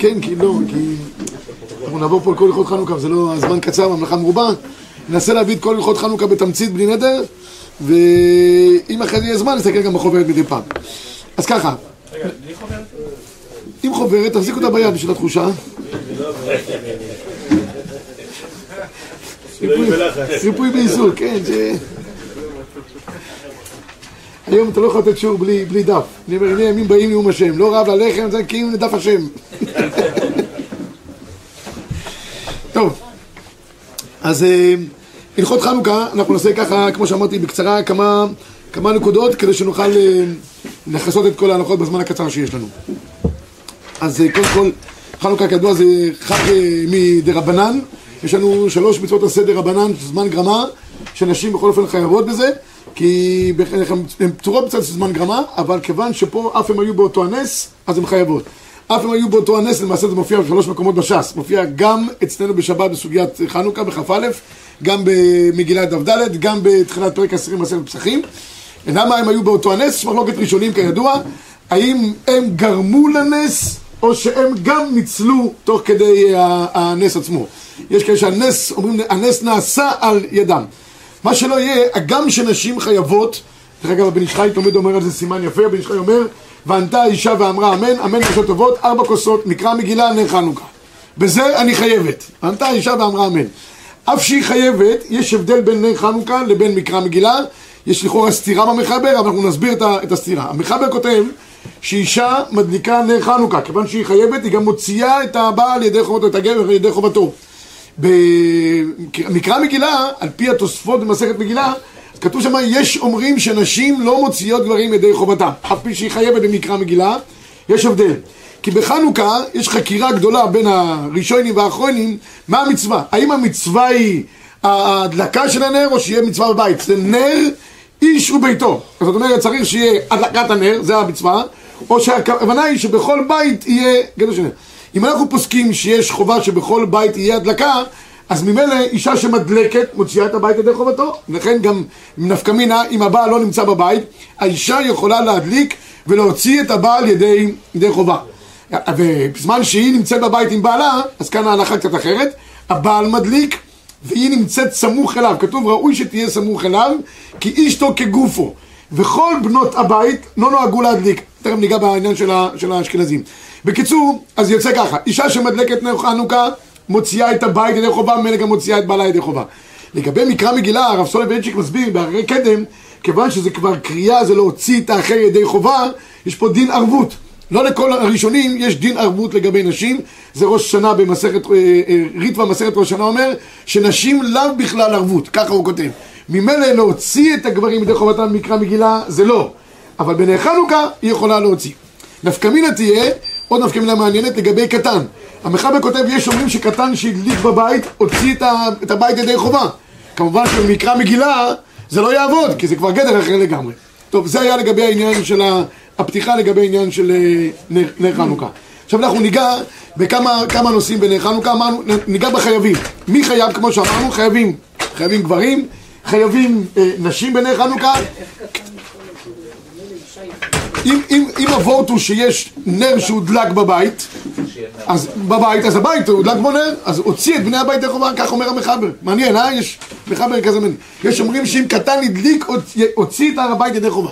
כן, כי לא, כי... אנחנו נעבור פה על כל הלכות חנוכה, וזה לא הזמן קצר, המלאכה מרובה. ננסה להביא את כל הלכות חנוכה בתמצית בלי נדר, ואם אחרי זה יהיה זמן, נסתכל גם בחוברת מדי פעם. אז ככה. רגע, בלי חוברת? עם חוברת, תחזיק אותה ביד בשביל התחושה. ריפוי בעיסוק, כן, זה... היום אתה לא יכול לתת שיעור בלי דף. אני אומר, הנה ימים באים נאום השם, לא רב ללחם, זה כאילו לדף השם. טוב, אז אה, הלכות חנוכה, אנחנו נעשה ככה, כמו שאמרתי, בקצרה כמה, כמה נקודות כדי שנוכל אה, לכסות את כל ההלכות בזמן הקצר שיש לנו. אז אה, קודם כל, חנוכה כידוע זה חג מדרבנן, יש לנו שלוש מצוות הסדר רבנן, זמן גרמה, שנשים בכל אופן חייבות בזה, כי הן פטורות בצד של זמן גרמה, אבל כיוון שפה אף הם היו באותו הנס, אז הן חייבות. אף הם היו באותו הנס, למעשה זה מופיע בשלוש מקומות בש"ס. מופיע גם אצלנו בשבת בסוגיית חנוכה, בכ"א, גם במגילת דף גם בתחילת פרק עשירים בעשרת פסחים. למה הם היו באותו הנס? יש מחלוקת ראשונים כידוע, האם הם גרמו לנס, או שהם גם ניצלו תוך כדי הנס עצמו. יש כאלה שהנס, אומרים, הנס נעשה על ידם. מה שלא יהיה, הגם שנשים חייבות, דרך אגב, הבן ישחי תמיד אומר על זה סימן יפה, הבן ישחי אומר, וענתה האישה ואמרה אמן, אמן בשעות טובות, ארבע כוסות, מקרא מגילה, נר חנוכה. בזה אני חייבת. ענתה האישה ואמרה אמן. אף שהיא חייבת, יש הבדל בין נר חנוכה לבין מקרא מגילה. יש לכאורה סתירה במחבר, אבל אנחנו נסביר את הסתירה. המחבר כותב שאישה מדליקה נר חנוכה, כיוון שהיא חייבת, היא גם מוציאה את הבעל על ידי חובתו, את הגבר ידי חובתו. במקרא מגילה, על פי התוספות במסכת מגילה, כתוב שם, יש אומרים שנשים לא מוציאות גברים ידי חובתם, אף פי שהיא חייבת במקרא מגילה, יש הבדל. כי בחנוכה יש חקירה גדולה בין הראשונים והאחרונים, מה המצווה? האם המצווה היא ההדלקה של הנר או שיהיה מצווה בבית? זה נר איש וביתו. זאת אומרת, צריך שיהיה הדלקת הנר, זה המצווה, או שהכוונה היא שבכל בית יהיה גדר של נר. אם אנחנו פוסקים שיש חובה שבכל בית יהיה הדלקה, אז ממילא אישה שמדלקת מוציאה את הבית ידי חובתו. לכן גם נפקא מינה, אם הבעל לא נמצא בבית, האישה יכולה להדליק ולהוציא את הבעל ידי, ידי חובה. ובזמן שהיא נמצאת בבית עם בעלה, אז כאן ההלכה קצת אחרת, הבעל מדליק והיא נמצאת סמוך אליו. כתוב ראוי שתהיה סמוך אליו, כי אשתו כגופו. וכל בנות הבית לא נוהגו להדליק. תכף ניגע בעניין של האשכנזים. בקיצור, אז יוצא ככה, אישה שמדלקת נר חנוכה מוציאה את הבית ידי חובה, ממילא גם מוציאה את בעלה ידי חובה. לגבי מקרא מגילה, הרב סולובייצ'יק מסביר בהרי קדם, כיוון שזה כבר קריאה, זה להוציא את האחר ידי חובה, יש פה דין ערבות. לא לכל הראשונים יש דין ערבות לגבי נשים, זה ראש שנה במסכת, אה, אה, ריטווה מסכת ראש שנה אומר, שנשים לאו בכלל ערבות, ככה הוא כותב. ממילא להוציא את הגברים ידי חובתם במקרא מגילה, זה לא. אבל בני חנוכה היא יכולה להוציא. נפקא מינה תהיה עוד נפקא מילה מעניינת לגבי קטן. המחבר כותב, יש אומרים שקטן שהדליק בבית, הוציא את הבית ידי חובה. כמובן שבמקרא מגילה זה לא יעבוד, כי זה כבר גדר אחר לגמרי. טוב, זה היה לגבי העניין של הפתיחה לגבי העניין של אה, נר חנוכה. עכשיו אנחנו ניגע בכמה נושאים בנר חנוכה, אמרנו, ניגע בחייבים. מי חייב, כמו שאמרנו, חייבים, חייבים גברים, חייבים אה, נשים בנר חנוכה, אם, אם, אם הוורט הוא שיש נר שהודלק בבית, אז בבית, אז הבית הוא הודלק בו נר, אז הוציא את בני הבית לחובה, כך אומר המחבר. מעניין, אה? יש מחבר כזה מעניין. יש אומרים שאם קטן הדליק, הוציא את הר הבית ידי חובה.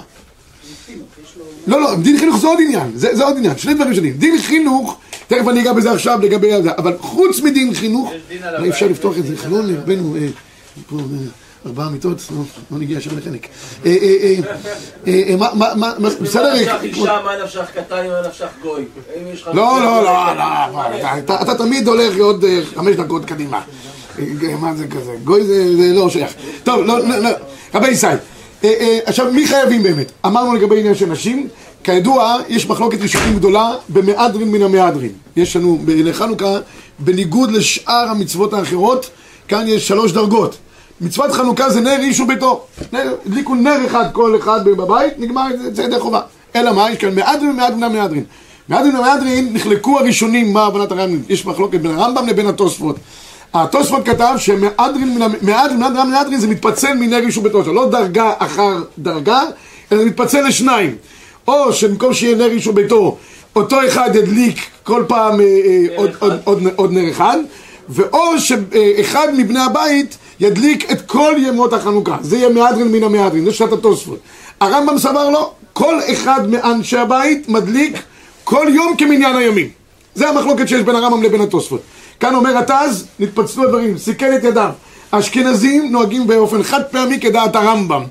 לא, לא, דין חינוך זה עוד עניין, זה, זה עוד עניין, שני דברים שונים. דין חינוך, תכף אני אגע בזה עכשיו לגבי זה, אבל חוץ מדין חינוך, אי אפשר לפתוח את זה, חלון לרבנו, אה, פה, אה, ארבעה מיטות, לא נגיע. אה, אה, אה, מה, בסדר? מה נפשך אישה, מה נפשך קטן, מה נפשך גוי? לא, לא, לא, לא, אתה תמיד הולך עוד חמש דקות קדימה. מה זה כזה? גוי זה לא שייך. טוב, לא, לא, רבי ישראל. עכשיו, מי חייבים באמת? אמרנו לגבי עניין של נשים, כידוע, יש מחלוקת ראשונים גדולה במהדרין מן המהדרין. יש לנו לחנוכה, בניגוד לשאר המצוות האחרות, כאן יש שלוש דרגות. מצוות חנוכה זה נר איש וביתו. הדליקו נר אחד כל אחד בבית, נגמר, זה ידי חובה. אלא מה? יש כאן מהדרין ומהדרין ומהדרין. מהדרין ומהדרין נחלקו הראשונים מה הבנת הרמב"ם, יש מחלוקת בין הרמב"ם לבין התוספות. התוספות כתב שמהדרין ומהדרין זה מתפצל מנר איש וביתו, זה לא דרגה אחר דרגה, אלא זה מתפצל לשניים. או שבמקום שיהיה נר איש וביתו, אותו אחד ידליק כל פעם אה, אה, עוד, עוד, עוד, עוד נר אחד, ואו שאחד מבני הבית ידליק את כל ימות החנוכה. זה יהיה מהדרין מן המהדרין, זה שיטת התוספות. הרמב"ם סבר לו, כל אחד מאנשי הבית מדליק כל יום כמניין הימים. זה המחלוקת שיש בין הרמב"ם לבין התוספות. כאן אומר התז, נתפצלו הדברים, סיכל את ידיו. האשכנזים נוהגים באופן חד פעמי כדעת הרמב"ם.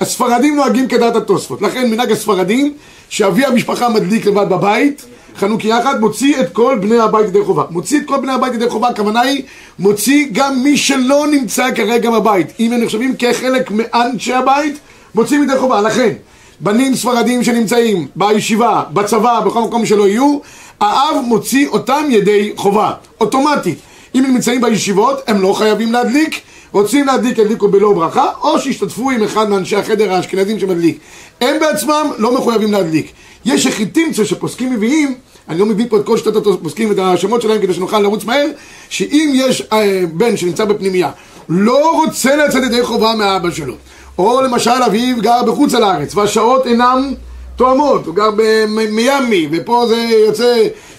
הספרדים נוהגים כדעת התוספות. לכן מנהג הספרדים, שאבי המשפחה מדליק לבד בבית, חנוכי יחד, מוציא את כל בני הבית ידי חובה. מוציא את כל בני הבית ידי חובה, הכוונה היא, מוציא גם מי שלא נמצא כרגע בבית. אם הם נחשבים כחלק מאנשי הבית, מוציא ידי חובה. לכן, בנים ספרדים שנמצאים בישיבה, בצבא, בכל מקום שלא יהיו, האב מוציא אותם ידי חובה, אוטומטית. אם הם נמצאים בישיבות, הם לא חייבים להדליק, רוצים להדליק, ידליקו בלא ברכה, או שישתתפו עם אחד מאנשי החדר האשכנזים שמדליק. הם בעצמם לא מחויבים להדליק. יש יחיתימצה שפוסקים מביאים, אני לא מביא פה את כל שיטות הפוסקים ואת השמות שלהם כדי שנוכל לרוץ מהר, שאם יש אה, בן שנמצא בפנימייה, לא רוצה לצאת ידי חובה מהאבא שלו, או למשל אביו גר בחוץ על הארץ, והשעות אינם תואמות, הוא גר במיאמי, ופה זה יוצא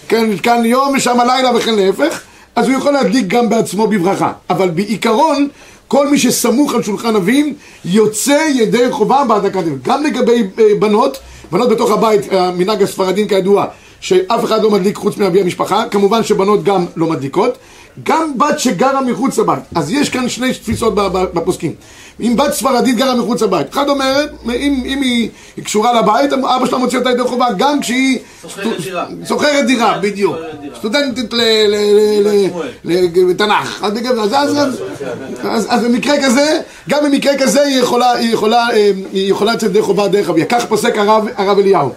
כאן, כאן יום ושם הלילה וכן להפך, אז הוא יכול להדליק גם בעצמו בברכה. אבל בעיקרון, כל מי שסמוך על שולחן אבים, יוצא ידי חובה בהדלקת אבים. גם לגבי אה, בנות, בנות בתוך הבית, המנהג הספרדים כידוע, שאף אחד לא מדליק חוץ מאבי המשפחה, כמובן שבנות גם לא מדליקות, גם בת שגרה מחוץ לבית. אז יש כאן שני תפיסות בפוסקים. אם בת ספרדית גרה מחוץ לבית, אחד אומרת, אם, אם היא, היא קשורה לבית, אבא שלה מוציא אותה ידי חובה, גם כשהיא... שוכרת דירה. שוכרת דירה, בדיוק. סטודנטית לתנ"ך. אז במקרה כזה, גם במקרה כזה היא יכולה לצאת ידי חובה דרך אביה. כך פוסק הרב אליהו.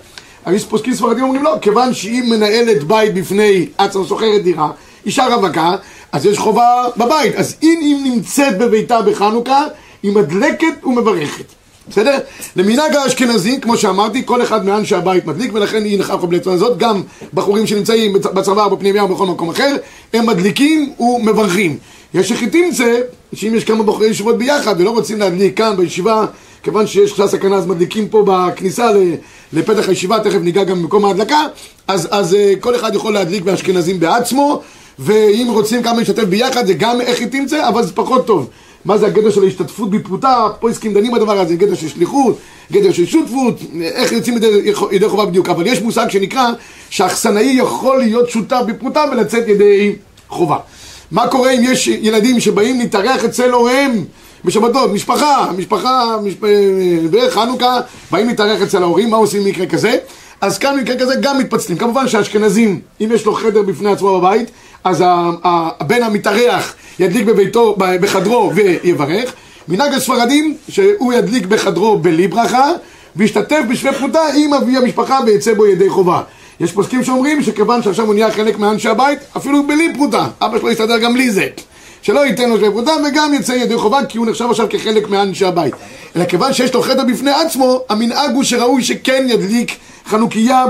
יש פוסקים ספרדים אומרים לא, כיוון שהיא מנהלת בית בפני עצמה שוכרת דירה, אישה רווקה, אז יש חובה בבית. אז אם היא נמצאת בביתה בחנוכה, היא מדלקת ומברכת. בסדר? למנהג האשכנזי, כמו שאמרתי, כל אחד מאנשי הבית מדליק, ולכן היא נכחה בלצון הזאת, גם בחורים שנמצאים בצבא בפנימיה או בכל מקום אחר, הם מדליקים ומברכים. יש יחידים זה, שאם יש כמה בחורי ישיבות ביחד ולא רוצים להדליק כאן בישיבה, כיוון שיש חשש סכנה אז מדליקים פה בכניסה לפתח הישיבה, תכף ניגע גם במקום ההדלקה, אז, אז אה, כל אחד יכול להדליק באשכנזים בעצמו, ואם רוצים כמה להשתתף ביחד זה גם איך היא תמצא, אבל זה פחות טוב. מה זה הגדר של ההשתתפות בפרוטה, פה עסקים דנים בדבר הזה, גדר של שליחות, גדר של שותפות, איך יוצאים ידי, ידי חובה בדיוק, אבל יש מושג שנקרא שהאכסנאי יכול להיות שותף בפרוטה ולצאת ידי חובה. מה קורה אם יש ילדים שבאים להתארח אצל הוריהם בשבתות, משפחה, משפחה, משפ... בחנוכה, באים להתארח אצל ההורים, מה עושים במקרה כזה? אז כאן במקרה כזה גם מתפצלים. כמובן שהאשכנזים, אם יש לו חדר בפני עצמו בבית, אז הבן המתארח ידליק בביתו, בחדרו ויברך. מנהג הספרדים, שהוא ידליק בחדרו בלי ברכה, וישתתף בשווה פרוטה עם אבי המשפחה ויצא בו ידי חובה. יש פוסקים שאומרים שכיוון שעכשיו הוא נהיה חלק מאנשי הבית, אפילו בלי פרוטה, אבא שלו יסתדר גם בלי זה. שלא ייתן לו שווה פרוטה וגם יצא ידי חובה כי הוא נחשב עכשיו כחלק מאנשי הבית. אלא כיוון שיש לו חדר בפני עצמו, המנהג הוא שראוי שכן ידליק חנוכיה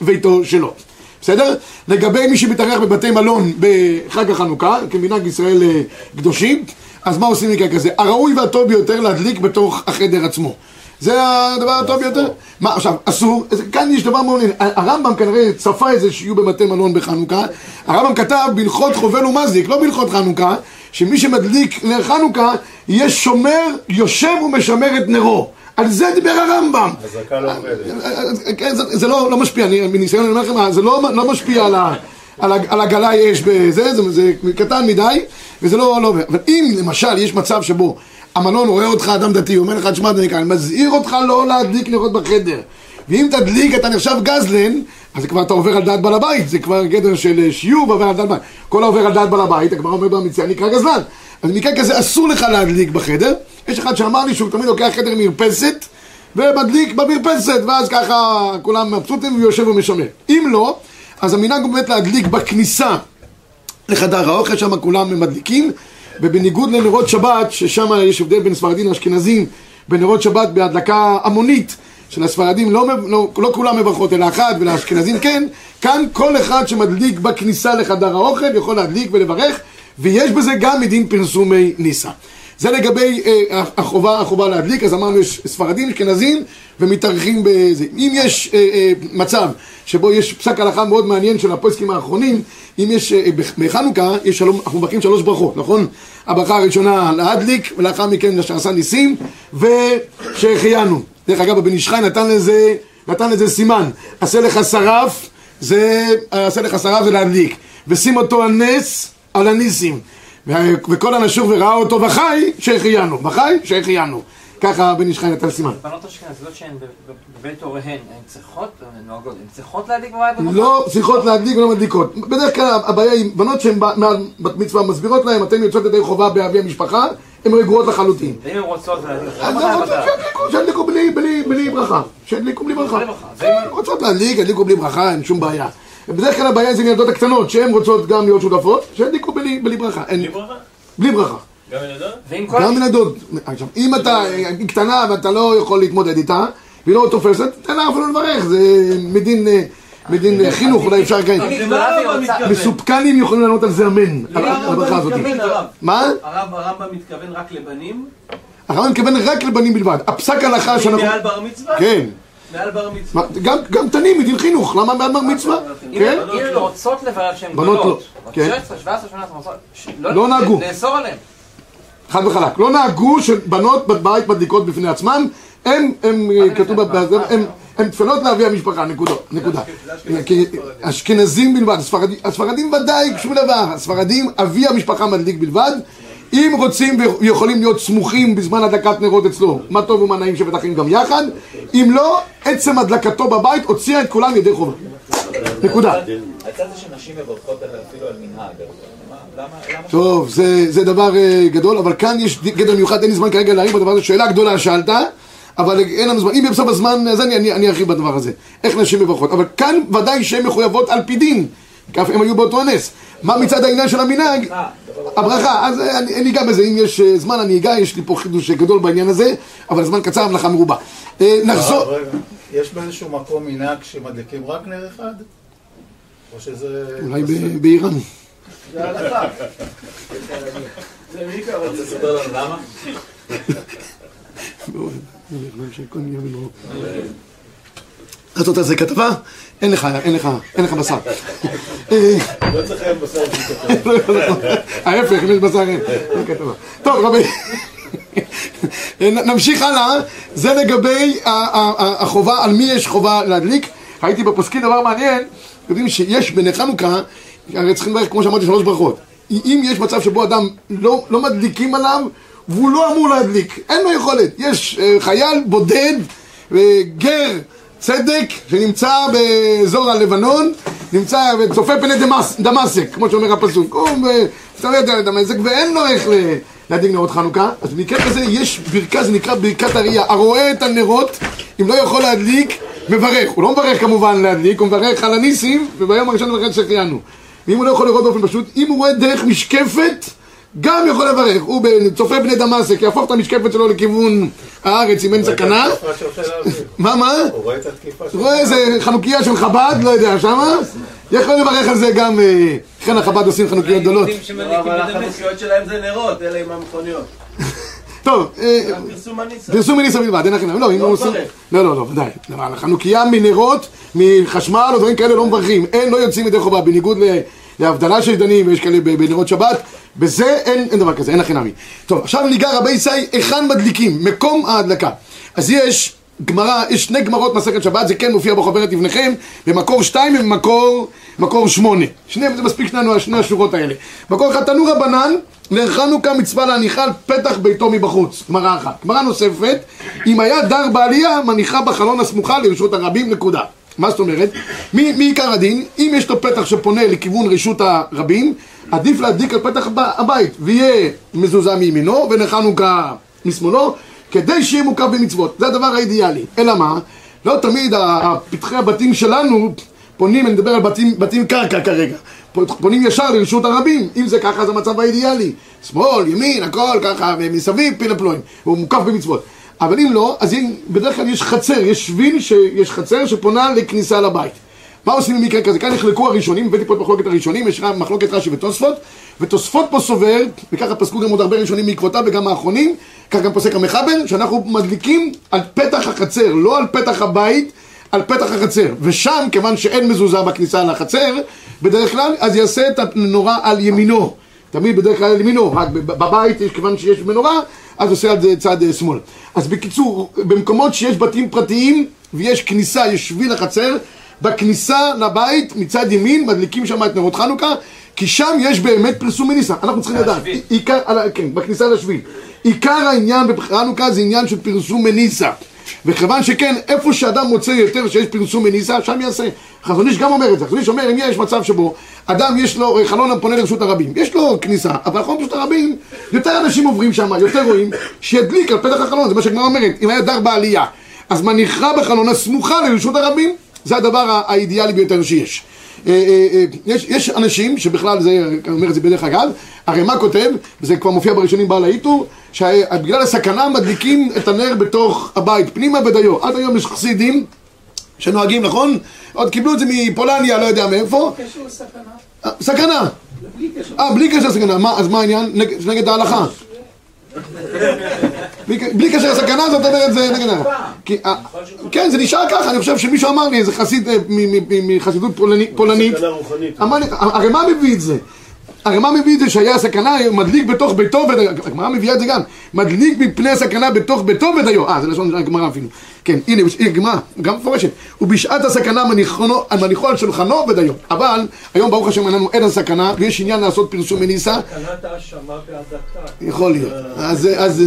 בביתו שלו. בסדר? לגבי מי שמתארח בבתי מלון בחג החנוכה, כמנהג ישראל אה, קדושים, אז מה עושים מקרה כזה? הראוי והטוב ביותר להדליק בתוך החדר עצמו. זה הדבר הטוב ביותר. מה עכשיו, אסור, כאן יש דבר מעניין, הרמב"ם כנראה צפה איזה שיהיו בבתי מלון בחנוכה, הרמב"ם כתב בהלכות חובל ומזיק, לא בהלכות חנוכה, שמי שמדליק נר חנוכה יהיה שומר, יושב ומשמר את נרו. על זה דיבר הרמב"ם. הזרקה לא עובדת. כן, זה לא לא משפיע, אני מניסיון אני אומר לכם, זה לא לא משפיע על ה... על, על הגלאי אש בזה, זה, זה קטן מדי, וזה לא, לא. אבל אם למשל יש מצב שבו המלון רואה אותך אדם דתי, אומר לך, תשמע, אני מזהיר אותך לא להדליק נרות בחדר. ואם תדליק אתה נחשב גזלן, אז כבר אתה עובר על דעת בעל הבית, זה כבר גדר של שיעור ועובר על דעת בעל הבית. כל העובר על דעת בעל הבית, הגמרא אומר במציאה נקרא גזלן. אז במקרה כזה אסור לך להדליק בחדר. יש אחד שאמר לי שהוא תמיד לוקח חדר מרפסת ומדליק במרפסת, ואז ככה כולם מבסוטים ויושב ומשמר. אם לא, אז המנהג הוא באמת להדליק בכניסה לחדר האוכל, שם כולם מדליקים, ובניגוד לנרות שבת, ששם יש הבדל בין ספרדים לאשכנזים, בנרות שבת בהדלקה המונית של הספרדים, לא, לא, לא כולם מברכות אלא אחת, ולאשכנזים כן, כאן כל אחד שמדליק בכניסה לחדר האוכל יכול להדליק ולברך, ויש בזה גם מדין פרסומי ניסה. זה לגבי אה, החובה, החובה להדליק, אז אמרנו יש ספרדים, אשכנזים ומתארחים בזה. אם יש אה, אה, מצב שבו יש פסק הלכה מאוד מעניין של הפוסקים האחרונים, אם יש, אה, בח- בחנוכה, יש שלום, אנחנו מברכים שלוש ברכות, נכון? הברכה הראשונה להדליק, ולאחר מכן אשר עשה ניסים, ושהחיינו. דרך אגב, הבן איש חי נתן לזה, נתן לזה סימן. עשה לך שרף, זה, עשה לך שרף זה להדליק. ושים אותו על נס, על הניסים. וכל הנשור וראה אותו וחי, שהחיינו. וחי, שהחיינו. ככה בן איש חי נתן סימן. בנות אשכנזיות שהן בבית הוריהן, הן צריכות, הן נוהגות, הן צריכות להדליק בבית? לא צריכות להדליק ולא מדליקות. בדרך כלל הבעיה היא בנות שהן מעל בת מצווה מסבירות להן, אתן יוצאות ידי חובה באבי המשפחה, הן רגועות לחלוטין. ואם הן רוצות להדליק, אז מחייב רוצות. שידליקו, שידליקו בלי, ברכה. שידליקו בלי ברכה. כן, רוצות להדליק, ידליקו בלי ברכה, אין שום בעיה. בדרך כלל הבעיה זה עם הקטנות, שהן רוצות גם להיות שותפות, שידליקו בלי, ברכה. בלי ברכה? בלי ברכה. גם. גם ילדות. עכשיו, אם אתה היא קטנה ואתה לא יכול להתמודד איתה, והיא לא תופסת, תן לה אפילו לברך, זה מדין, אה, מדין אה, חינוך, אולי אפשר כן. אם זה היא מה גדולה והיא הרמב"ם רוצה... מתכוון? מסופקנים יכולים לענות על זה אמן, על הברכה הזאת. מה? הרב הרמב"ם מתכוון רק לבנים? הרמב"ם מתכוון רק לבנים בלבד. הפסק הלכה שאנחנו... מעל בר מצווה? כן. מעל בר מצווה. גם, גם קטנים מדין חינוך, למה מעל בר מצווה? אם כן? אם הן רוצות לברך שהן בנות גדולות, לא. בת כן. 16, 17, 18, רוצות- ש- לא נהגו. לאסור עליהן. חד וחלק. לא נהגו שבנות בבית מדליקות בפני עצמן, הם, הם, אה, כתוב, הם, הם תפלות לאבי המשפחה, נקודה. אשכנזים בלבד, הספרדים, הספרדים ודאי שום דבר, הספרדים, אבי המשפחה מדליק בלבד. אם רוצים ויכולים להיות סמוכים בזמן הדלקת נרות אצלו, מה טוב ומה נעים שבטח הם גם יחד. אם לא, עצם הדלקתו בבית הוציאה את כולם ידי חובה. נקודה. הצד זה שנשים מברכות על- אפילו על מנהג, טוב, זה, זה דבר אה, גדול, אבל כאן יש גדר מיוחד, אין לי זמן כרגע להעריך בדבר הזה, שאלה גדולה שאלת, אבל אין לנו זמן, אם בסוף הזמן, אז אני, אני, אני ארחיב בדבר הזה, איך נשים מברכות, אבל כאן ודאי שהן מחויבות על פי דין, כי אף הם היו באותו הנס. מה מצד העניין של המנהג? הברכה, אז אה, אני, אני אגע בזה, אם יש אה, זמן אני אגע, יש לי פה חידוש גדול בעניין הזה, אבל הזמן קצר, המלאכה מרובה. אה, נחזור, יש באיזשהו מקום מנהג שמדליקים רק נר אחד? או שזה... אולי באיראן. זה הלכה. זה מי קרא רוצה לספר לנו למה? לעשות על זה כתבה? אין לך, אין לך, אין לך בשר. לא צריך להיות בשר ההפך, אם יש בשר אין. טוב, רבי... נמשיך הלאה, זה לגבי החובה, על מי יש חובה להדליק. ראיתי בפוסקים דבר מעניין, יודעים שיש בני חנוכה, הרי צריכים לברך, כמו שאמרתי, שלוש ברכות. אם יש מצב שבו אדם לא, לא מדליקים עליו, והוא לא אמור להדליק, אין לו יכולת. יש אה, חייל בודד, אה, גר, צדק, שנמצא באזור הלבנון, נמצא וצופה פני דמס, דמשק, כמו שאומר הפסוק. הוא מסתובב על דמשק ואין לו איך להדליק נרות חנוכה. אז במקרה כזה יש ברכת, זה נקרא ברכת הראייה. הרואה את הנרות, אם לא יכול להדליק, מברך. הוא לא מברך כמובן להדליק, הוא מברך על הניסים, וביום הראשון מברך שהחיינו. ואם הוא לא יכול לראות באופן פשוט, אם הוא רואה דרך משקפת, גם יכול לברך. הוא ב- צופה בני דמשק, יהפוך את המשקפת שלו לכיוון הארץ אם אין סכנה. מה, מה? הוא רואה את התקיפה של... רואה איזה חנוכיה של חב"ד, לא יודע, שמה? יכול לברך על זה גם, אה, לכן החב"ד עושים חנוכיות גדולות. אבל החנוכיות שלהם זה נרות, אלה עם המכוניות. טוב, אה, פרסום מניסה בלבד, אין לכם, לא, אם לא הוא עושה... לא, לא, לא, ודאי. לא, על החנוכיה מנרות, מחשמל או דברים כאלה לא מברכים. אין, לא יוצאים ידי חובה, בניגוד ל- להבדלה שיש דנים, ויש כאלה בנרות שבת. בזה אין, דבר כזה, אין הכי נמי. טוב, עכשיו ניגע רבי ישי, היכן מדליקים? מקום ההדלקה. אז יש גמרא, יש שני גמרות מסכת שבת, זה כן מופיע בחוברת לפניכם, במקור שתיים ובמקור מקור שמונה. שניהם זה מספיק שנינו, שני השורות האלה. מקור אחד, תנו רבנן, לחנוכה מצווה להניחה על פתח ביתו מבחוץ. גמרא אחת. גמרא נוספת, אם היה דר בעלייה, מניחה בחלון הסמוכה לרשות הרבים, נקודה. מה זאת אומרת? מי מי עיקר הדין? אם יש לו פתח שפונה לכיוון רשות הרבים, עדיף להדליק על פתח הבית, ויהיה מזוזה מימינו, ולחנוכה משמאלו, כדי שיהיה מוקף במצוות. זה הדבר האידיאלי. אלא מה? לא תמיד פתחי הבתים שלנו פונים, אני מדבר על בתים, בתים קרקע כרגע, פונים ישר לרשות הרבים, אם זה ככה זה המצב האידיאלי. שמאל, ימין, הכל ככה, מסביב פיל הפלואים, הוא מוקף במצוות. אבל אם לא, אז אם, בדרך כלל יש חצר, יש שביל שיש חצר שפונה לכניסה לבית. מה עושים במקרה כזה? כאן נחלקו הראשונים, הבאתי פה את מחלוקת הראשונים, יש מחלוקת רש"י ותוספות, ותוספות פה סובר, וככה פסקו גם עוד הרבה ראשונים בעקבותיו וגם האחרונים, כך גם פוסק המחבר, שאנחנו מדליקים על פתח החצר, לא על פתח הבית, על פתח החצר. ושם, כיוון שאין מזוזה בכניסה לחצר, בדרך כלל, אז יעשה את המנורה על ימינו. תמיד בדרך כלל על ימינו, רק בב- בבית, כיוון שיש מנורה, אז עושה על זה צד אה, שמאל. אז בקיצור, במקומות שיש בתים פרטיים ויש כניסה, יש שביל לחצר, בכניסה לבית מצד ימין מדליקים שם את נרות חנוכה, כי שם יש באמת פרסום מניסה. אנחנו צריכים לדעת. עיקר, כן, בכניסה לשביל. עיקר העניין בחנוכה זה עניין של פרסום מניסה. וכיוון שכן, איפה שאדם מוצא יותר שיש פרסום מניסה, שם יעשה. חזון איש גם אומר את זה. חזון איש אומר, אם יש מצב שבו אדם יש לו אה, חלון הפונה לרשות הרבים, יש לו כניסה, אבל חלון לרשות הרבים, יותר אנשים עוברים שם, יותר רואים, שידליק על פתח החלון, זה מה שהגמרא אומרת, אם היה דר בעלייה, אז מניחה בחלון הסמוכה לרשות הרבים, זה הדבר האידיאלי ביותר שיש. אה, אה, יש, יש אנשים שבכלל זה, אני אומר את זה בדרך אגב, הרי מה כותב, וזה כבר מופיע בראשונים בעל האיתור, שבגלל הסכנה מדליקים את הנר בתוך הבית, פנימה ודיו. עד היום יש חסידים שנוהגים, נכון? עוד קיבלו את זה מפולניה, לא יודע מאיפה. קשור לסכנה. אה, סכנה. בלי קשר. אה, בלי קשר לסכנה. מה, אז מה העניין? נגד, נגד ההלכה. בלי, קשר לסכנה, זאת אומרת זה נגד ההלכה. כי, אה, כן, זה נשאר ככה, אני חושב שמישהו אמר לי, איזה חסיד אה, מ- מ- מ- מחסידות פולני- פולנית. סכנה רוחנית. אמר לי, הרי מה מביא את זה? הרי מה מביא את זה שהיה סכנה, מדליק בתוך ביתו ודיו, הגמרא מביאה את זה גם, מדליק מפני הסכנה בתוך ביתו ודיו, אה זה לשון של הגמרא אפילו, כן, הנה, הנה גמרא, גם מפורשת, ובשעת הסכנה מניחו, מניחו על שולחנו ודיו, אבל היום ברוך השם אין לנו אין הסכנה, ויש עניין לעשות פרסום מניסה, סכנת האשמה בהדתה. יכול להיות. אז, אז,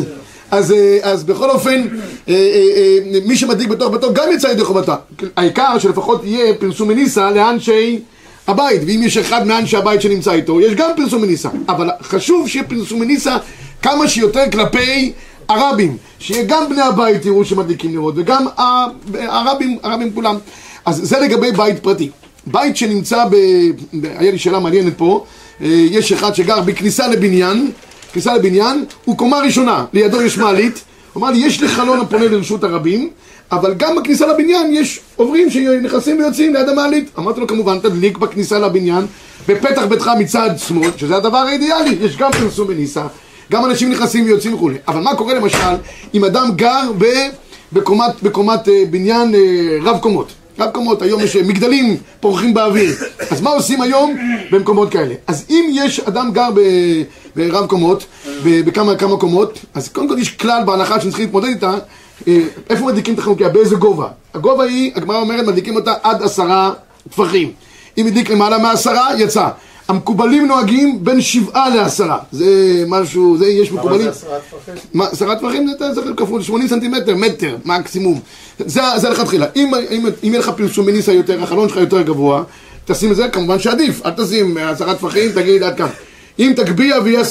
אז, אז בכל אופן, אה, אה, אה, מי שמדליק בתוך ביתו גם יצא ידי חובתה. העיקר שלפחות יהיה פרסום מניסה לאנשי הבית, ואם יש אחד מאנשי הבית שנמצא איתו, יש גם פרסום מניסה. אבל חשוב שיהיה פרסום מניסה כמה שיותר כלפי הרבים. שיהיה גם בני הבית יראו שמדליקים נרות, וגם הרבים, הרבים כולם. אז זה לגבי בית פרטי. בית שנמצא ב... ב- היה לי שאלה מעניינת פה, אה, יש אחד שגר בכניסה לבניין, כניסה לבניין, הוא קומה ראשונה, לידו יש מעלית, הוא אמר לי, יש לי חלון הפונה לרשות הרבים, אבל גם בכניסה לבניין יש עוברים שנכנסים ויוצאים ליד המעלית. אמרתי לו, כמובן, תדליק בכניסה לבניין, בפתח ביתך מצד שמאל, שזה הדבר האידיאלי, יש גם פרסום בניסה, גם אנשים נכנסים ויוצאים וכולי. אבל מה קורה למשל אם אדם גר ב... בקומת, בקומת אה, בניין אה, רב קומות. רב קומות, היום יש אה, מגדלים פורחים באוויר. אז מה עושים היום במקומות כאלה? אז אם יש אדם גר ברב קומות, בכמה כמה קומות, אז קודם כל יש כלל בהנחה שצריכים להתמודד איתה, אה, איפה מדליקים את החנוכיה? באיזה גובה? הגובה היא, הגמרא אומרת, מדליקים אותה עד עשרה טפחים. אם הדליק למעלה מעשרה, יצא. המקובלים נוהגים בין שבעה לעשרה. זה משהו, זה יש מקובלים. זה עשרה טפחים. מה, עשרה טווחים זה כפול 80 סנטימטר, מטר, מקסימום. זה, זה לכתחילה. אם, אם, אם יהיה לך פרסום מניסה יותר, החלון שלך יותר גבוה, תשים את זה, כמובן שעדיף. אל תשים עשרה טפחים, תגיד עד כאן. אם תגביה ויהיה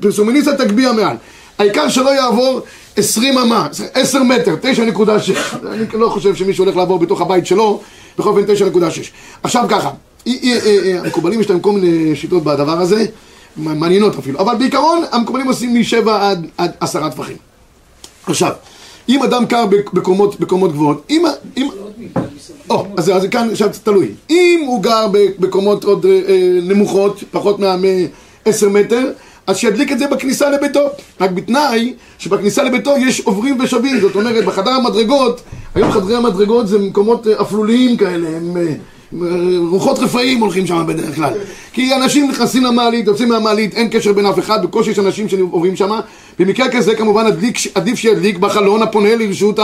פרסום מניסה, תגביה מעל. העיקר שלא יעבור 20 אמה, 10 מטר, 9.6. אני לא חושב שמישהו הולך לעבור בתוך הבית שלו, בכל אופן 9.6. עכשיו ככה, המקובלים יש להם כל מיני שיטות בדבר הזה, מעניינות אפילו, אבל בעיקרון המקובלים עושים משבע עד, עד עשרה טפחים. עכשיו, אם אדם קר בקומות, בקומות גבוהות, אם... אם או, אז זה כאן עכשיו תלוי. אם הוא גר בקומות עוד אה, אה, נמוכות, פחות מה-10 מטר, אז שידליק את זה בכניסה לביתו. רק בתנאי שבכניסה לביתו יש עוברים ושבים. זאת אומרת, בחדר המדרגות, היום חדרי המדרגות זה מקומות אה, אפלוליים כאלה, הם... אה, רוחות רפאים הולכים שם בדרך כלל. כי אנשים נכנסים למעלית, יוצאים מהמעלית, אין קשר בין אף אחד, בקושי יש אנשים שעוברים שם. במקרה כזה כמובן עדיף, עדיף שידליק בחלון הפונה לרשות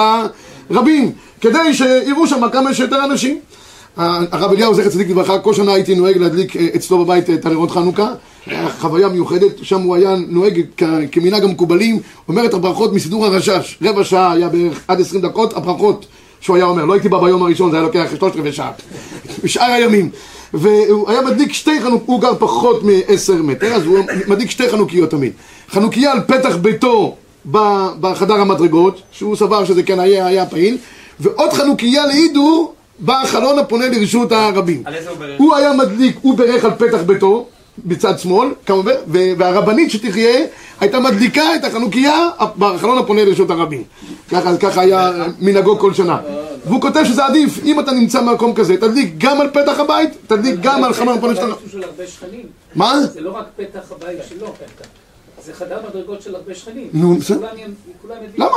הרבים כדי שיראו שם כמה שיותר אנשים. הרב אליהו זכר צדיק לברכה, כל שנה הייתי נוהג להדליק אה, אצלו בבית את הנרות חנוכה. חוויה מיוחדת, שם הוא היה נוהג כמנהג המקובלים. אומר את הברכות מסידור הרשש. רבע שעה היה בערך עד עשרים דקות הברכות שהוא היה אומר, לא הייתי בא ביום הראשון, זה היה לוקח שלושת רבעי שעה, בשאר הימים. והוא היה מדליק שתי חנוכיות, הוא גר פחות מעשר מטר, אז הוא מדליק שתי חנוכיות תמיד. חנוכיה על פתח ביתו בחדר המדרגות, שהוא סבר שזה כן היה, היה פעיל, ועוד חנוכיה לאידו בחלון הפונה לרשות הרבים. הוא היה מדליק, הוא בירך על פתח ביתו, בצד שמאל, כמובן, והרבנית שתחיה הייתה מדליקה את החנוכיה בחלון הפונה לרשות הרבים. ככה, ככה היה מנהגו כל שנה. והוא כותב שזה עדיף, אם אתה נמצא במקום כזה, תדליק גם על פתח הבית, תדליק גם על חלון הפונה של הרבה שכנים. מה? זה לא רק פתח הבית שלו, זה חדר מדרגות של הרבה שכנים. נו, בסדר. למה?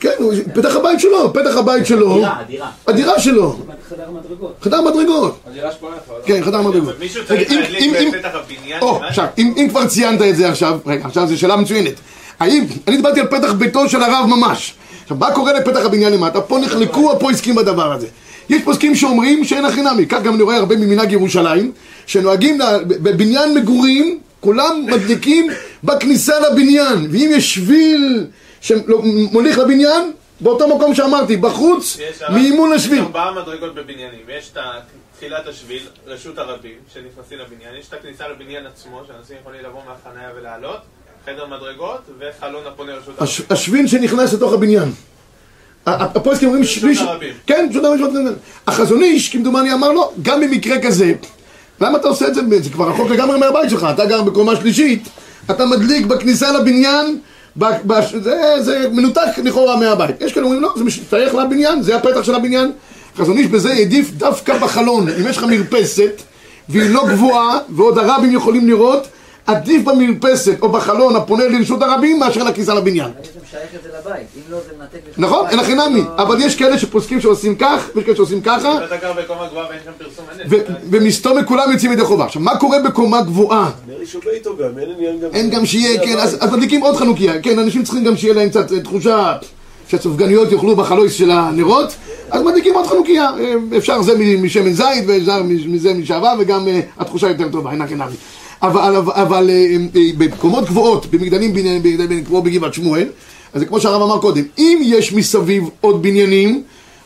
כן, הוא- פתח הבית שלו, פתח הבית שלו, דירה, דירה. הדירה שלו, חדר מדרגות. חדר מדרגות. הדירה שפונה לך. כן, חדר מדרגות. מישהו צריך אם- להדליק אם- אם- בפתח הבניין? עכשיו, אם אם כבר ציינת את זה עכשיו, רגע, עכשיו זו שאלה מצוינת. האם, אני דיברתי על פתח ביתו של הרב ממש. עכשיו, מה קורה לפתח הבניין למטה? פה נחלקו הפוסקים בדבר הזה. יש פוסקים שאומרים שאין הכי נמי, כך גם אני רואה הרבה ממנהג ירושלים, שנוהגים בבניין מגורים, כולם מדליקים בכניסה לבניין, ואם יש שביל שמוליך לבניין, באותו מקום שאמרתי, בחוץ, מימון לשביל. יש ארבעה מדרגות בבניינים. יש את תחילת השביל, רשות הרבים, שנכנסים לבניין. יש את הכניסה לבניין עצמו, שאנשים יכולים לבוא מהחניה ולעלות. חדר מדרגות וחלון הפונה רשות הרבים. הש- השביל שנכנס לתוך הבניין. ה- ה- הפוסקים אומרים שביל... כן, פשוט הרבים. החזון איש, כמדומני, אמר לו, גם במקרה כזה, למה אתה עושה את זה? זה כבר רחוק לגמרי מהבית שלך, אתה גר בקומה שלישית, אתה מדליק בכניסה לבניין, ב- ב- זה, זה מנותק לכאורה מהבית. יש כאלה אומרים, לא, זה משתייך לבניין, זה הפתח של הבניין. חזון איש בזה העדיף דווקא בחלון. אם יש לך מרפסת, והיא לא גבוהה, ועוד הרבים יכולים לראות, עדיף במרפסת או בחלון הפונה לרשות הרבים מאשר לכניסה לבניין. לא נכון? אין הכי נמי. אבל יש כאלה שפוסקים שעושים כך, ויש כאלה שעושים ככה, ומסתום כולם יוצאים ידי חובה. עכשיו, מה קורה בקומה גבוהה? אין גם... שיהיה, כן, אז מדליקים עוד חנוכיה. כן, אנשים צריכים גם שיהיה להם קצת אה, תחושה שהסופגניות יאכלו בחלויס של הנרות, אז מדליקים עוד חנוכיה. אה, אפשר זה משמן זית, ואפשר מזה משעבה, וגם אה, התחושה יותר טובה, אין הכי נמי. אבל, אבל, אבל אה, אה, במקומות גבוהות, במגדלים בניין- כמו בגבעת שמואל, אז זה כמו שהרב אמר קודם, אם יש מסביב עוד בניינים,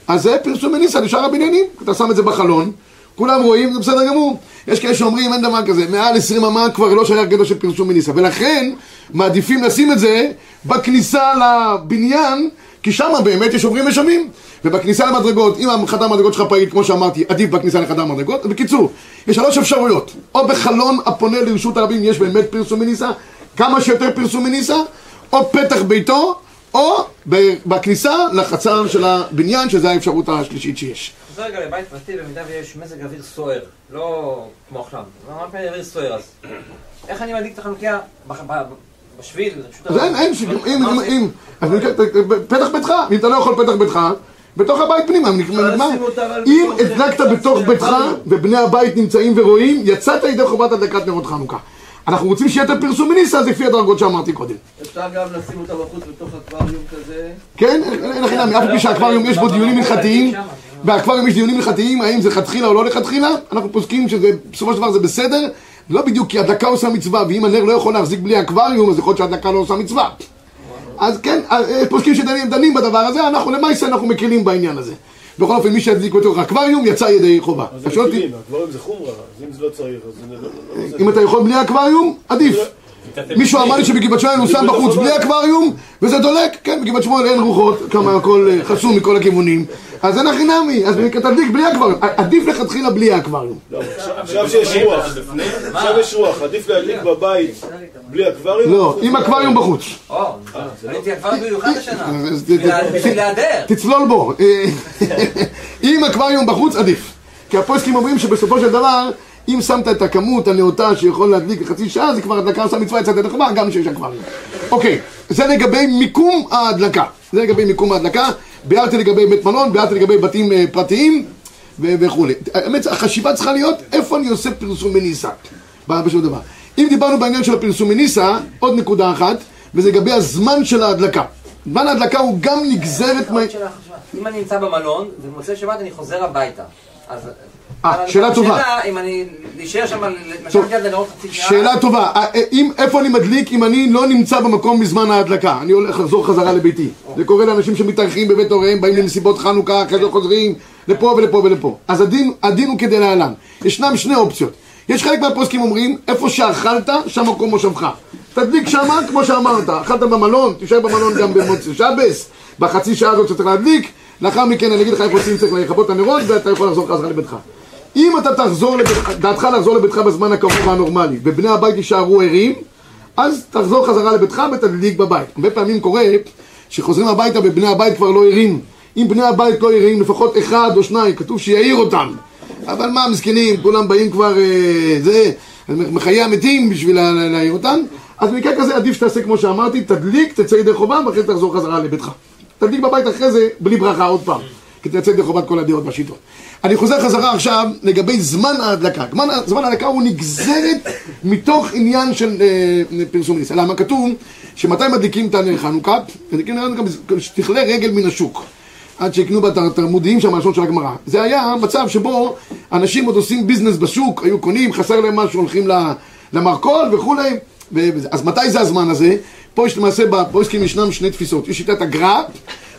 אז זה פרסום מניסה לשאר הבניינים, אתה שם את זה בחלון, כולם רואים, זה בסדר גמור. יש כאלה שאומרים, אין דבר כזה, מעל 20 אמה כבר לא שייך גדול של פרסום מניסה, ולכן מעדיפים לשים את זה בכניסה לבניין, כי שם באמת יש עוברים ושבים. ובכניסה למדרגות, אם החדר מדרגות שלך פעיל, כמו שאמרתי, עדיף בכניסה לחדר מדרגות. בקיצור, יש שלוש אפשרויות. או בחלון הפונה לרשות הרבים יש באמת פרסום מניסה, כמה שיותר פרסום מניסה, או פתח ביתו, או בכניסה לחצר של הבניין, שזו האפשרות השלישית שיש. זה רגע לבית פרטי במידה ויש מזג אוויר סוער, לא כמו עכשיו, לא מה פעמים אוויר סוער אז. איך אני מדליק את החנוכיה בשביל, אז אין, אם, מה אם? אם, פתח ביתך, אם אתה לא יכול פתח ביתך, בתוך הבית פנימה, נגמר. אם הדלקת בתוך ביתך. ובני הבית נמצאים ורואים, יצאת ידי חובת הדלקת נרות חנוכה. אנחנו רוצים שיהיה את הפרסום מניסה, אז לפי הדרגות שאמרתי קודם. אפשר גם לשים אותה בחוץ בתוך אקווריום כזה. כן? אין לכם אף פי שהאקווריום יש בו דיונים הלכתיים, באקווריום יש דיונים הלכתיים, האם זה לכתחילה או לא לכתחילה, אנחנו פוסקים שזה, בסופו של דבר זה בסדר, לא בדיוק כי הדלקה עושה מצווה, ואם הנר לא יכול להחזיק בלי אקווריום, אז יכול להיות שהדלקה לא עושה מצווה. אז כן, אה, פוסקים שדנים דנים בדבר הזה, אנחנו למעשה אנחנו מקלים בעניין הזה. בכל אופן, מי שידליק בתוך אקווריום יצא ידי חובה. אז אותי, מכירים, הדברים זה חומרה, אז אם זה לא צריך, אז לא... לא- לא- אם אתה יכול בלי אקווריום, עדיף. מישהו אמר לי שבגבעת שמואל הוא שם בחוץ בלי אקווריום וזה דולק, כן, בגבעת שמואל אין רוחות, כמה הכל אה, חסום מכל הכיוונים. אז אין הכי נמי, אז תדליק בלי אקווריום, עדיף לכתחילה בלי האקווריום לא, עכשיו- שיש רוח, עכשיו יש רוח, עדיף להדליק בבית בלי אקווריום? לא, עם אקווריום בחוץ. או, הייתי כבר במיוחד השנה. בשביל בשביל להיעדר. תצלול בו. אה, עם אקווריום בחוץ עדיף. כי הפוסקים אומרים שבסופו של דבר אם שמת את הכמות הנאותה שיכול להדליק לחצי שעה זה כבר הדלקה עושה מצווה יצאת ידי חובה גם שיש אקווריום אוקיי, זה לגבי מיקום ההדלקה. זה לגבי מיקום ההדלקה. ביארתי לגבי בית מלון, ביארתי לגבי בתים אה, פרטיים ו- וכולי. האמת, החשיבה צריכה להיות איפה אני עושה פרסום בניסה בשום דבר. אם דיברנו בעניין של הפרסום בניסה עוד נקודה אחת וזה לגבי הזמן של ההדלקה. זמן ההדלקה הוא גם נגזרת מה... אם אני נמצא במלון, ובמוצאי שבת אני חוזר הביתה. אז... אה, שאלה טובה. השאלה אם אני להישאר שם, טוב. יד לראות חצי שעה. שאלה טובה, אה, אה, אם, איפה אני מדליק אם אני לא נמצא במקום בזמן ההדלקה? אני הולך לחזור חזרה לביתי. זה קורה לאנשים שמתארחים בבית הוריהם, באים למסיבות חנוכה, אחרי זה חוזרים לפה ולפה ולפה. אז הדין, הדין הוא כדלהלן. ישנם שני אופציות. יש חלק מהפוסקים אומרים, איפה שאכלת, שם מקום מושבך. תדליק שמה, כמו שאמרת, אכלת במלון, תישאר במלון גם במוצאי שבס, בחצי שעה הזאת שצריך להדליק, לאחר מכן אני אגיד לך איפה צריך לכבות את הנרות, ואתה יכול לחזור חזרה לביתך. אם אתה תחזור לביתך, דעתך לחזור לביתך בזמן הקרוב והנורמלי, ובני הבית יישארו ערים, אז תחזור חזרה לביתך ותדליק בבית. הרבה פעמים קורה שחוזרים הביתה ובני הבית כבר לא ערים, אם בני הבית לא יראים, לפחות אחד או שניים, כתוב שיעיר אותם. אבל מה, מסכנים, כולם באים כבר, אה, זה, מחיי המתים בשביל לה- להעיר אותם. אז במקרה כזה עדיף שתעשה כמו שאמרתי, תדליק, תצא ידי חובה, ואחרי זה תחזור חזרה לביתך. תדליק בבית אחרי זה, בלי ברכה עוד פעם. כי תצא ידי חובת כל הדעות בשיטות. אני חוזר חזרה עכשיו לגבי זמן ההדלקה. זמן, זמן ההדלקה הוא נגזרת מתוך עניין של אה, פרסום ניסה. למה כתוב שמתי מדליקים את הנר חנוכה? מדליקים את חנוכה שתכלה רגל מן השוק. עד שיקנו בתלמודיים שם הלשון של הגמרא. זה היה מצב שבו אנשים עוד עושים ביזנס בשוק, היו קונים, חסר להם משהו, הולכים למרכול וכולי. אז מתי זה הזמן הזה? פה יש למעשה, בפרויסקים ישנם שני תפיסות. יש שיטת הגר"א,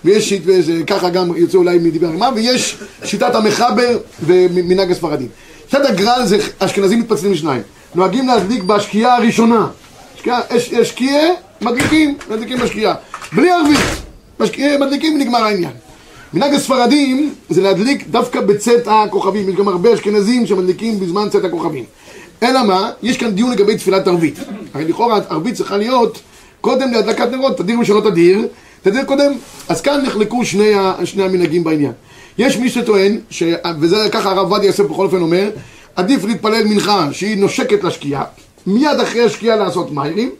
ויש שיט, ככה גם יוצא אולי מדברי הגמרא, ויש שיטת המחבר ומנהג הספרדים. שיטת הגר"א זה אשכנזים מתפצלים לשניים. נוהגים להדליק בשקיעה הראשונה. שקיעה, יש, יש שקיעה, מדליקים, מדליקים בשקיעה. בלי ערבית. מדליקים ונגמר העניין. מנהג הספרדים זה להדליק דווקא בצאת הכוכבים, יש גם הרבה אשכנזים שמדליקים בזמן צאת הכוכבים. אלא מה? יש כאן דיון לגבי תפילת ערבית. הרי לכאורה ערבית צריכה להיות קודם להדלקת נרות, תדיר ושלא תדיר, תדיר קודם. אז כאן נחלקו שני, שני המנהגים בעניין. יש מי שטוען, ש... וזה ככה הרב עובדיה יוסף בכל אופן אומר, עדיף להתפלל מנחה שהיא נושקת לשקיעה, מיד אחרי השקיעה לעשות מיירים,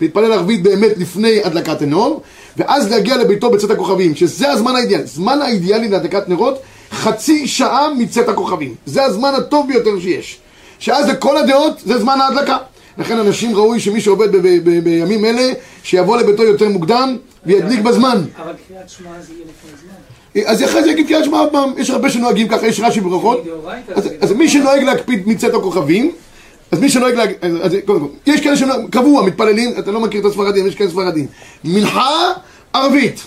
להתפלל ערבית באמת לפני הדלקת הנור, ואז להגיע לביתו בצאת הכוכבים, שזה הזמן האידיאלי. זמן האידיאלי להדלקת נרות, חצי שעה מצאת הכוכבים. זה הזמן הטוב ביותר שיש. שאז לכל הדעות זה זמן ההדלקה. לכן אנשים ראוי שמי שעובד בימים אלה, שיבוא לביתו יותר מוקדם וידליק בזמן. אבל קריאת שמע זה יהיה לפני זמן. אז אחרי זה יגיד קריאת שמע עוד פעם, יש הרבה שנוהגים ככה, יש רש"י ברכות. אז, מי שנוהג להקפיד מצאת הכוכבים, אז מי שנוהג להג... אז, אז קודם כל, יש כאלה שנוהג, קבוע, מתפללים, אתה לא מכיר את הספרדים, יש כאלה ספרדים. מנחה, ערבית.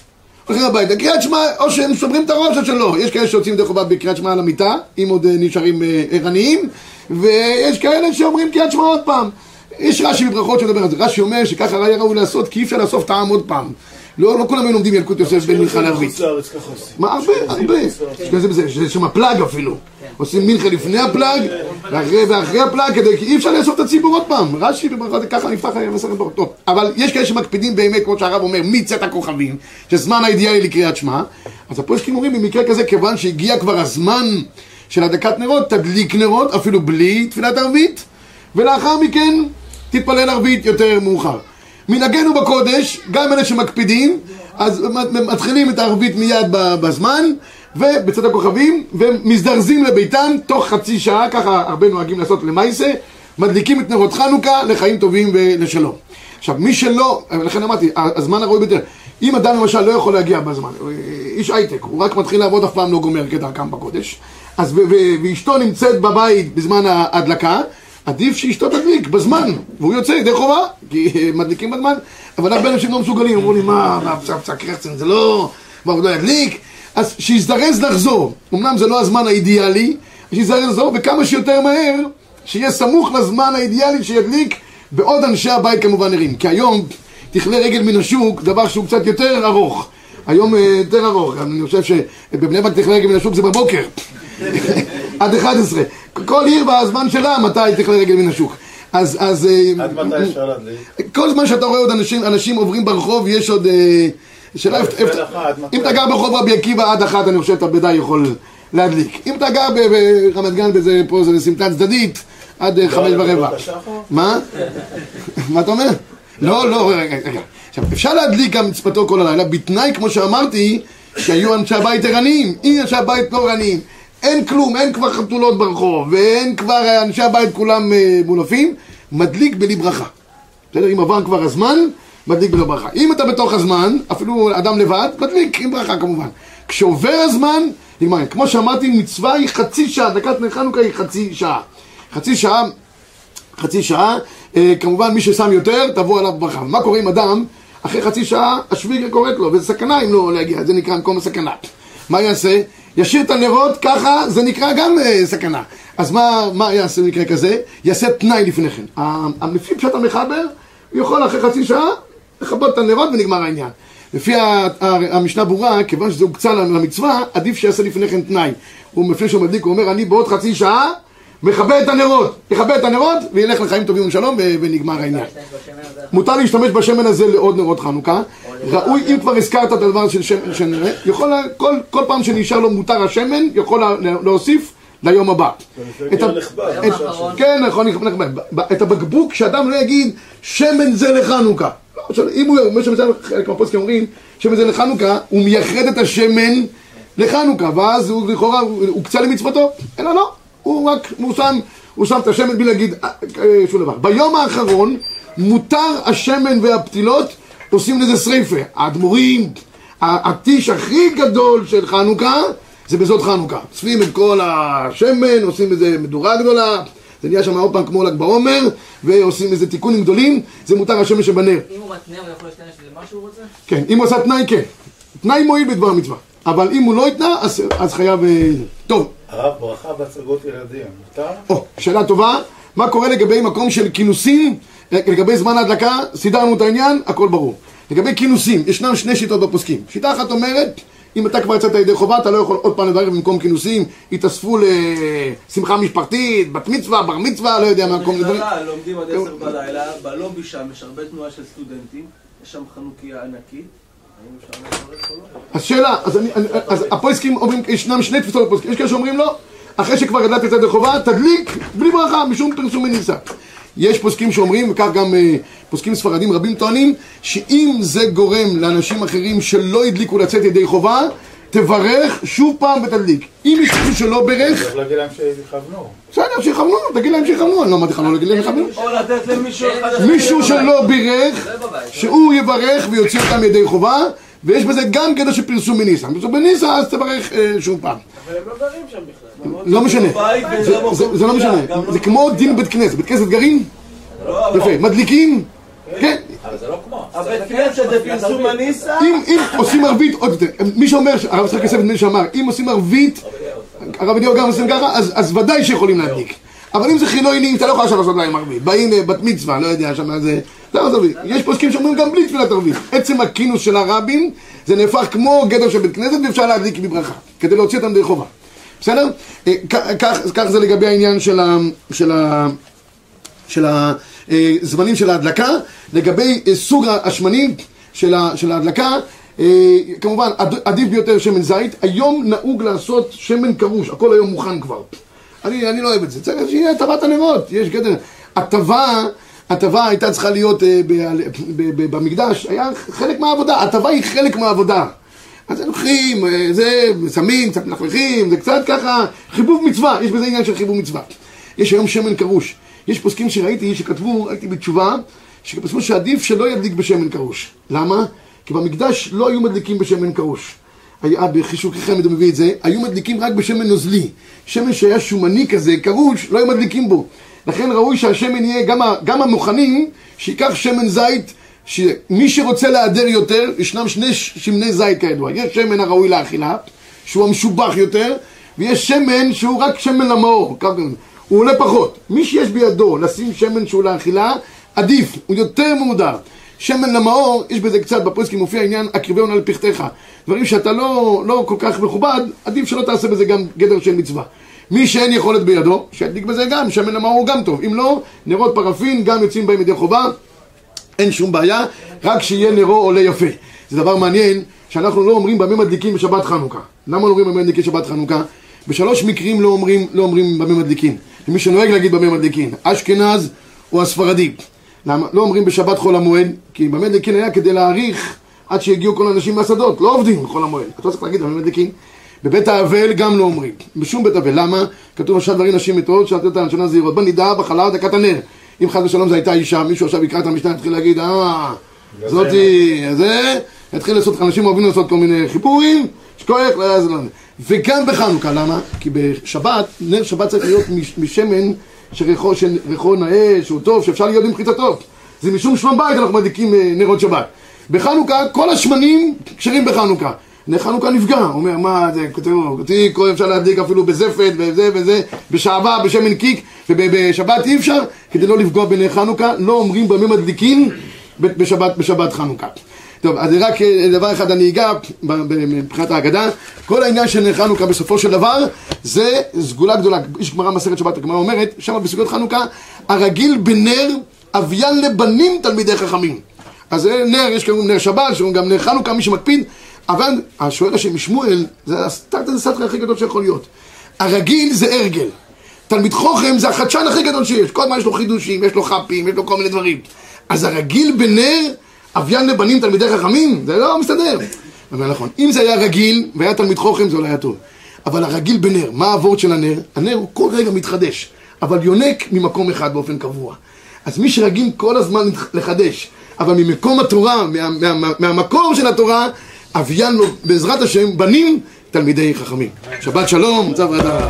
הולכים הביתה, קריאת שמע, או שהם שומרים את הראש או שלא. יש כאלה שיוצאים דרך חובה בקריאת שמע על המיטה, אם עוד אה, נשארים אה, ערניים, ויש כאלה שאומרים קריאת שמע עוד פעם. יש רש"י בברכות שמדבר על זה. רש"י אומר שככה היה ראוי לעשות, כי אי אפשר לאסוף טעם עוד פעם. לא, לא כולם היו לומדים ילקוט יוסף בין מנחה לערבית. מה הרבה, הרבה, יש שם פלאג אפילו. עושים מנחה לפני הפלאג, ואחרי, הפלאג, כדי, כי אי אפשר לאסוף את הציבור עוד פעם. רש"י בברכות, ככה נפתח מסכת ברכות. טוב, אבל יש כאלה שמקפידים באמת, כמו שהרב אומר, מצאת הכוכבים, שזמן האידיאלי לקריאת שמע. אז הפוסקים אומרים, במקרה כזה, כיוון שהגיע כבר הזמן של הדלקת נרות, תדליק נרות, אפילו בלי תפילת ערבית, ולאחר מכן תתפלל ערבית יותר מאוחר. מנהגנו בקודש, גם אלה שמקפידים, אז מתחילים את הערבית מיד בזמן, ובצד הכוכבים, ומזדרזים לביתם תוך חצי שעה, ככה הרבה נוהגים לעשות למעשה, מדליקים את נרות חנוכה לחיים טובים ולשלום. עכשיו, מי שלא, לכן אמרתי, הזמן הראוי ביותר, אם אדם למשל לא יכול להגיע בזמן, איש הייטק, הוא רק מתחיל לעבוד, אף פעם לא גומר כדרכם בקודש, אז ואשתו נמצאת בבית בזמן ההדלקה, עדיף שאשתו תדליק בזמן, והוא יוצא ידי חובה, כי מדליקים בזמן, אבל הרבה אנשים לא מסוגלים, אמרו לי, מה, פצע קרצן, זה לא, מה, הוא לא ידליק? אז שיזדרז לחזור, אמנם זה לא הזמן האידיאלי, שיזדרז לחזור, וכמה שיותר מהר, שיהיה סמוך לזמן האידיאלי שידליק, בעוד אנשי הבית כמובן ערים, כי היום תכלה רגל מן השוק, דבר שהוא קצת יותר ארוך, היום אה, יותר ארוך, אני חושב שבבני ברק תכלה רגל מן השוק זה בבוקר, עד 11. כל עיר והזמן שלה, מתי תכלה רגל מן השוק. אז, אז... אה, עד מתי אפשר להדליק? כל זמן שאתה רואה עוד אנשים, אנשים עוברים ברחוב, יש עוד... אה, שאלה? אם אתה גר ברחוב רבי עקיבא עד אחת, אני חושב שאתה בוודאי יכול להדליק. אם אתה גר ברמת גן, בזה, פה זה סמטה צדדית, עד אה, חמש ורבע. השחר? מה? מה אתה אומר? לא, לא, רגע, רגע. עכשיו, אפשר להדליק גם מצוותו כל הלילה, בתנאי, כמו שאמרתי, שהיו אנשי הבית ערניים. אם אנשי הבית לא ערניים, אין כלום, אין כבר חתולות ברחוב, ואין כבר אנשי הבית כולם אה, מונפים, מדליק בלי ברכה. בסדר? אם עבר כבר הזמן, מדליק בלי ברכה. אם אתה בתוך הזמן, אפילו אדם לבד, מדליק עם ברכה כמובן. כשעובר הזמן, נגמר. כמו שאמרתי, מצווה היא חצי שעה, דקת נר חנוכה היא חצי שעה. חצי שעה חצי שעה, אה, כמובן מי ששם יותר, תבוא עליו ברכה. מה קורה עם אדם, אחרי חצי שעה השוויגר קוראת לו, וזה סכנה אם לא להגיע, זה נקרא מקום הסכנה. מה יעשה? ישאיר את הנרות, ככה זה נקרא גם אה, סכנה. אז מה, מה יעשה במקרה כזה? יעשה תנאי לפני כן. לפי פשט המחבר, הוא יכול אחרי חצי שעה לכבות את הנרות ונגמר העניין. לפי המשנה ברורה, כיוון שזה הוקצה למצווה, עדיף שיעשה לפני כן תנאי. הוא לפני שהוא מדליק, הוא אומר, אני בעוד חצי שעה מכבה את הנרות, יכבה את הנרות וילך לחיים טובים ושלום ונגמר העניין. מותר להשתמש בשמן הזה לעוד נרות חנוכה, ראוי, אם כבר הזכרת את הדבר של שמן שנראה, יכול, כל, כל פעם שנשאר לו מותר השמן, יכול לה- להוסיף ליום הבא. את ה-. את- כן, נכון, נכבד, את הבקבוק, שאדם לא יגיד, שמן זה לחנוכה. לא, אם הוא, מה שמצא חלק מהפוסקים אומרים, שמן זה לחנוכה, הוא מייחד את השמן לחנוכה, ואז הוא לכאורה, הוא הוקצה למצוותו. אלא לא, הוא רק, הוא שם, הוא שם את השמן בלי להגיד אה, אה, שום דבר. ביום האחרון, מותר השמן והפתילות, עושים לזה שריפה. האדמו"רים, הטיש הכי גדול של חנוכה, זה בזאת חנוכה. אוספים את כל השמן, עושים איזה מדורה גדולה, זה נהיה שם עוד פעם כמו ל"ג בעומר, ועושים איזה תיקונים גדולים, זה מותר השמן שבנר. אם הוא מתנה, הוא יכול להשתמש בזה מה שהוא רוצה? כן, אם הוא עשה תנאי, כן. תנאי מועיל בדבר מצווה. אבל אם הוא לא התנה, אז, אז חייב... אה, טוב, הרב, ברכה בהצגות ילדים. מותר? או, שאלה טובה. מה קורה לגבי מקום של כינוסים? לגבי זמן ההדלקה, סידרנו את העניין, הכל ברור. לגבי כינוסים, ישנם שני שיטות בפוסקים. שיטה אחת אומרת, אם אתה כבר יצאת ידי חובה, אתה לא יכול עוד פעם לברך במקום כינוסים, יתאספו לשמחה משפחתית, בת מצווה, בר מצווה, לא יודע מה, כל מיני דברים. במכללה לומדים עד עשר בלילה, בלובי שם יש הרבה תנועה של סטודנטים, יש שם חנוכיה ענקית. אז שאלה, אז, אני, אז הפוסקים אומרים, ישנם שני תפיסות בפוסקים, יש כאלה שאומרים לא, אחרי שכבר גדלת יצאת ידי חובה, תדליק בלי ברכה, משום פרסום מניסה. יש פוסקים שאומרים, וכך גם אה, פוסקים ספרדים רבים טוענים, שאם זה גורם לאנשים אחרים שלא הדליקו לצאת ידי חובה, תברך שוב פעם ותדליק. אם יש מישהו שלא ברך, צריך להגיד להם שיכוונו. בסדר, שיכוונו, תגיד להם שיכוונו, אני לא אמרתי לך לא להגיד להם שיכוונו. או לתת למישהו אחד... מישהו שלא בירך, שהוא יברך ויוציא אותם ידי חובה, ויש בזה גם קטע של פרסום מניסה. פרסום מניסה, אז תברך אה, שוב פעם. אבל הם לא גרים שם בכלל. לא משנה. זה- לא זה- מקום זה לא משנה. לא זה כמו. דין בית כנסת. בית כנסת גרים? לא, אבל- יפה. מדליקים? כן. אבל זה לא כמו. הבית כנסת זה פרסום הניסה. אם אם עושים ערבית, עוד יותר. מי שאומר, הרב יצחק יוסף נדמה לי שאמר, אם עושים ערבית, הרב אליהו גם עושים ככה, אז אז ודאי שיכולים להדליק. אבל אם זה חילונים, אתה לא יכול עכשיו לעשות להם ערבית. באים אה, בת מצווה, לא יודע, שם זה... זה לא ערבית. יש פוסקים שאומרים גם בלי תפילת ערבית. עצם הכינוס של הרבים, זה נהפך כמו גדר של בית כנסת, ואפשר להדליק בברכה, כדי להוציא אותם דרך חובה. בסדר? אה, כך זה לגבי העניין של ה... של ה... של הזמנים של ההדלקה, לגבי אה, סוג השמנים של ה- של ההדלקה, אה, כמובן עד- עדיף ביותר שמן זית, היום נהוג לעשות שמן קרוש, הכל היום מוכן כבר. אני, אני לא אוהב את זה, צריך שיהיה הטבת הנרות, יש גדר. הטבה, הטבה הייתה צריכה להיות אה, ב- ב- ב- במקדש, היה חלק מהעבודה, הטבה היא חלק מהעבודה. אז לוקחים, אה, זה, שמים, קצת מלכלכים, זה קצת ככה, חיבוב מצווה, יש בזה עניין של חיבוב מצווה. יש היום שמן קרוש. יש פוסקים שראיתי, שכתבו, ראיתי בתשובה, שפסקו שעדיף שלא ידליק בשמן קרוש. למה? כי במקדש לא היו מדליקים בשמן קרוש. היה בחישוקי חמד הוא מביא את זה, היו מדליקים רק בשמן נוזלי. שמן שהיה שומני כזה, קרוש, לא היו מדליקים בו. לכן ראוי שהשמן יהיה, גם, גם המוכנים, שייקח שמן זית, שמי שרוצה להיעדר יותר, ישנם שני שמני זית כידוע. יש שמן הראוי לאכילה, שהוא המשובח יותר, ויש שמן שהוא רק שמן למאור. הוא עולה פחות. מי שיש בידו לשים שמן שהוא לאכילה, עדיף, הוא יותר מועדר. שמן למאור, יש בזה קצת, בפוסקים מופיע עניין הקריבון על פכתך. דברים שאתה לא, לא כל כך מכובד, עדיף שלא תעשה בזה גם גדר של מצווה. מי שאין יכולת בידו, שידליק בזה גם, שמן למאור הוא גם טוב. אם לא, נרות פרפין גם יוצאים בהם ידי חובה, אין שום בעיה, רק שיהיה נרו עולה יפה. זה דבר מעניין, שאנחנו לא אומרים במה מדליקים בשבת חנוכה. למה לא אומרים במה מדליקים בשבת חנוכה? בשלוש מקרים לא אומרים, לא אומרים במה מדליקים. למי שנוהג להגיד במה מדליקים, אשכנז או הספרדי. למה? לא אומרים בשבת חול המועד, כי במה מדליקים היה כדי להאריך עד שיגיעו כל האנשים מהשדות, לא עובדים בחול המועד. אתה לא צריך להגיד במה מדליקים. בבית האבל גם לא אומרים, בשום בית אבל. למה? כתוב עכשיו דברים נשים מטעות, שאלתי אותה לשנה זהירות. בנידה, בחלה, דקת הנר. אם חס ושלום זו הייתה אישה, מישהו עכשיו יקרא את המשנה, יתחיל להגיד, אה, זאתי, זה, יתחיל לעשות, אנשים אוהבים לעשות כל מיני חיבורים, שכוח, לא, זה לא... וגם בחנוכה, למה? כי בשבת, נר שבת צריך להיות מש- משמן שריחו, שריחו נאה, שהוא טוב, שאפשר להיות עם חיטתו. זה משום שלום בית אנחנו מדליקים אה, נרות שבת. בחנוכה, כל השמנים כשרים בחנוכה. נר חנוכה נפגע, הוא אומר, מה זה, אותי אפשר להדליק אפילו בזפת, וזה וזה, בשעבה, בשמן קיק, ובשבת אי אפשר, כדי לא לפגוע בנר חנוכה, לא אומרים במה מדליקים בשבת, בשבת חנוכה. טוב, אז רק אה, דבר אחד אני אגע מבחינת ההגדה. כל העניין של חנוכה בסופו של דבר זה סגולה גדולה. יש גמרא מסכת שבת, הגמרא אומרת, שם בסוגיות חנוכה, הרגיל בנר אביין לבנים תלמידי חכמים. אז נר, יש גם נר שבת, יש גם נר חנוכה, מי שמקפיד, אבל השואל השם משמואל, זה הסטארט הסטארט הכי גדול שיכול להיות. הרגיל זה הרגל. תלמיד חוכם זה החדשן הכי גדול שיש, כל הזמן יש לו חידושים, יש לו חפים, יש לו כל מיני דברים. אז הרגיל בנר, אביין לבנים תלמידי חכמים, זה לא מסתדר. אבל נכון, אם זה היה רגיל והיה תלמיד חוכם זה אולי היה טוב. אבל הרגיל בנר, מה הוורד של הנר? הנר הוא כל רגע מתחדש, אבל יונק ממקום אחד באופן קבוע. אז מי שרגיל כל הזמן לחדש, אבל ממקום התורה, מה, מה, מה, מהמקור של התורה, אביין לו בעזרת השם בנים תלמידי חכמים. שבת שלום, צו אדם.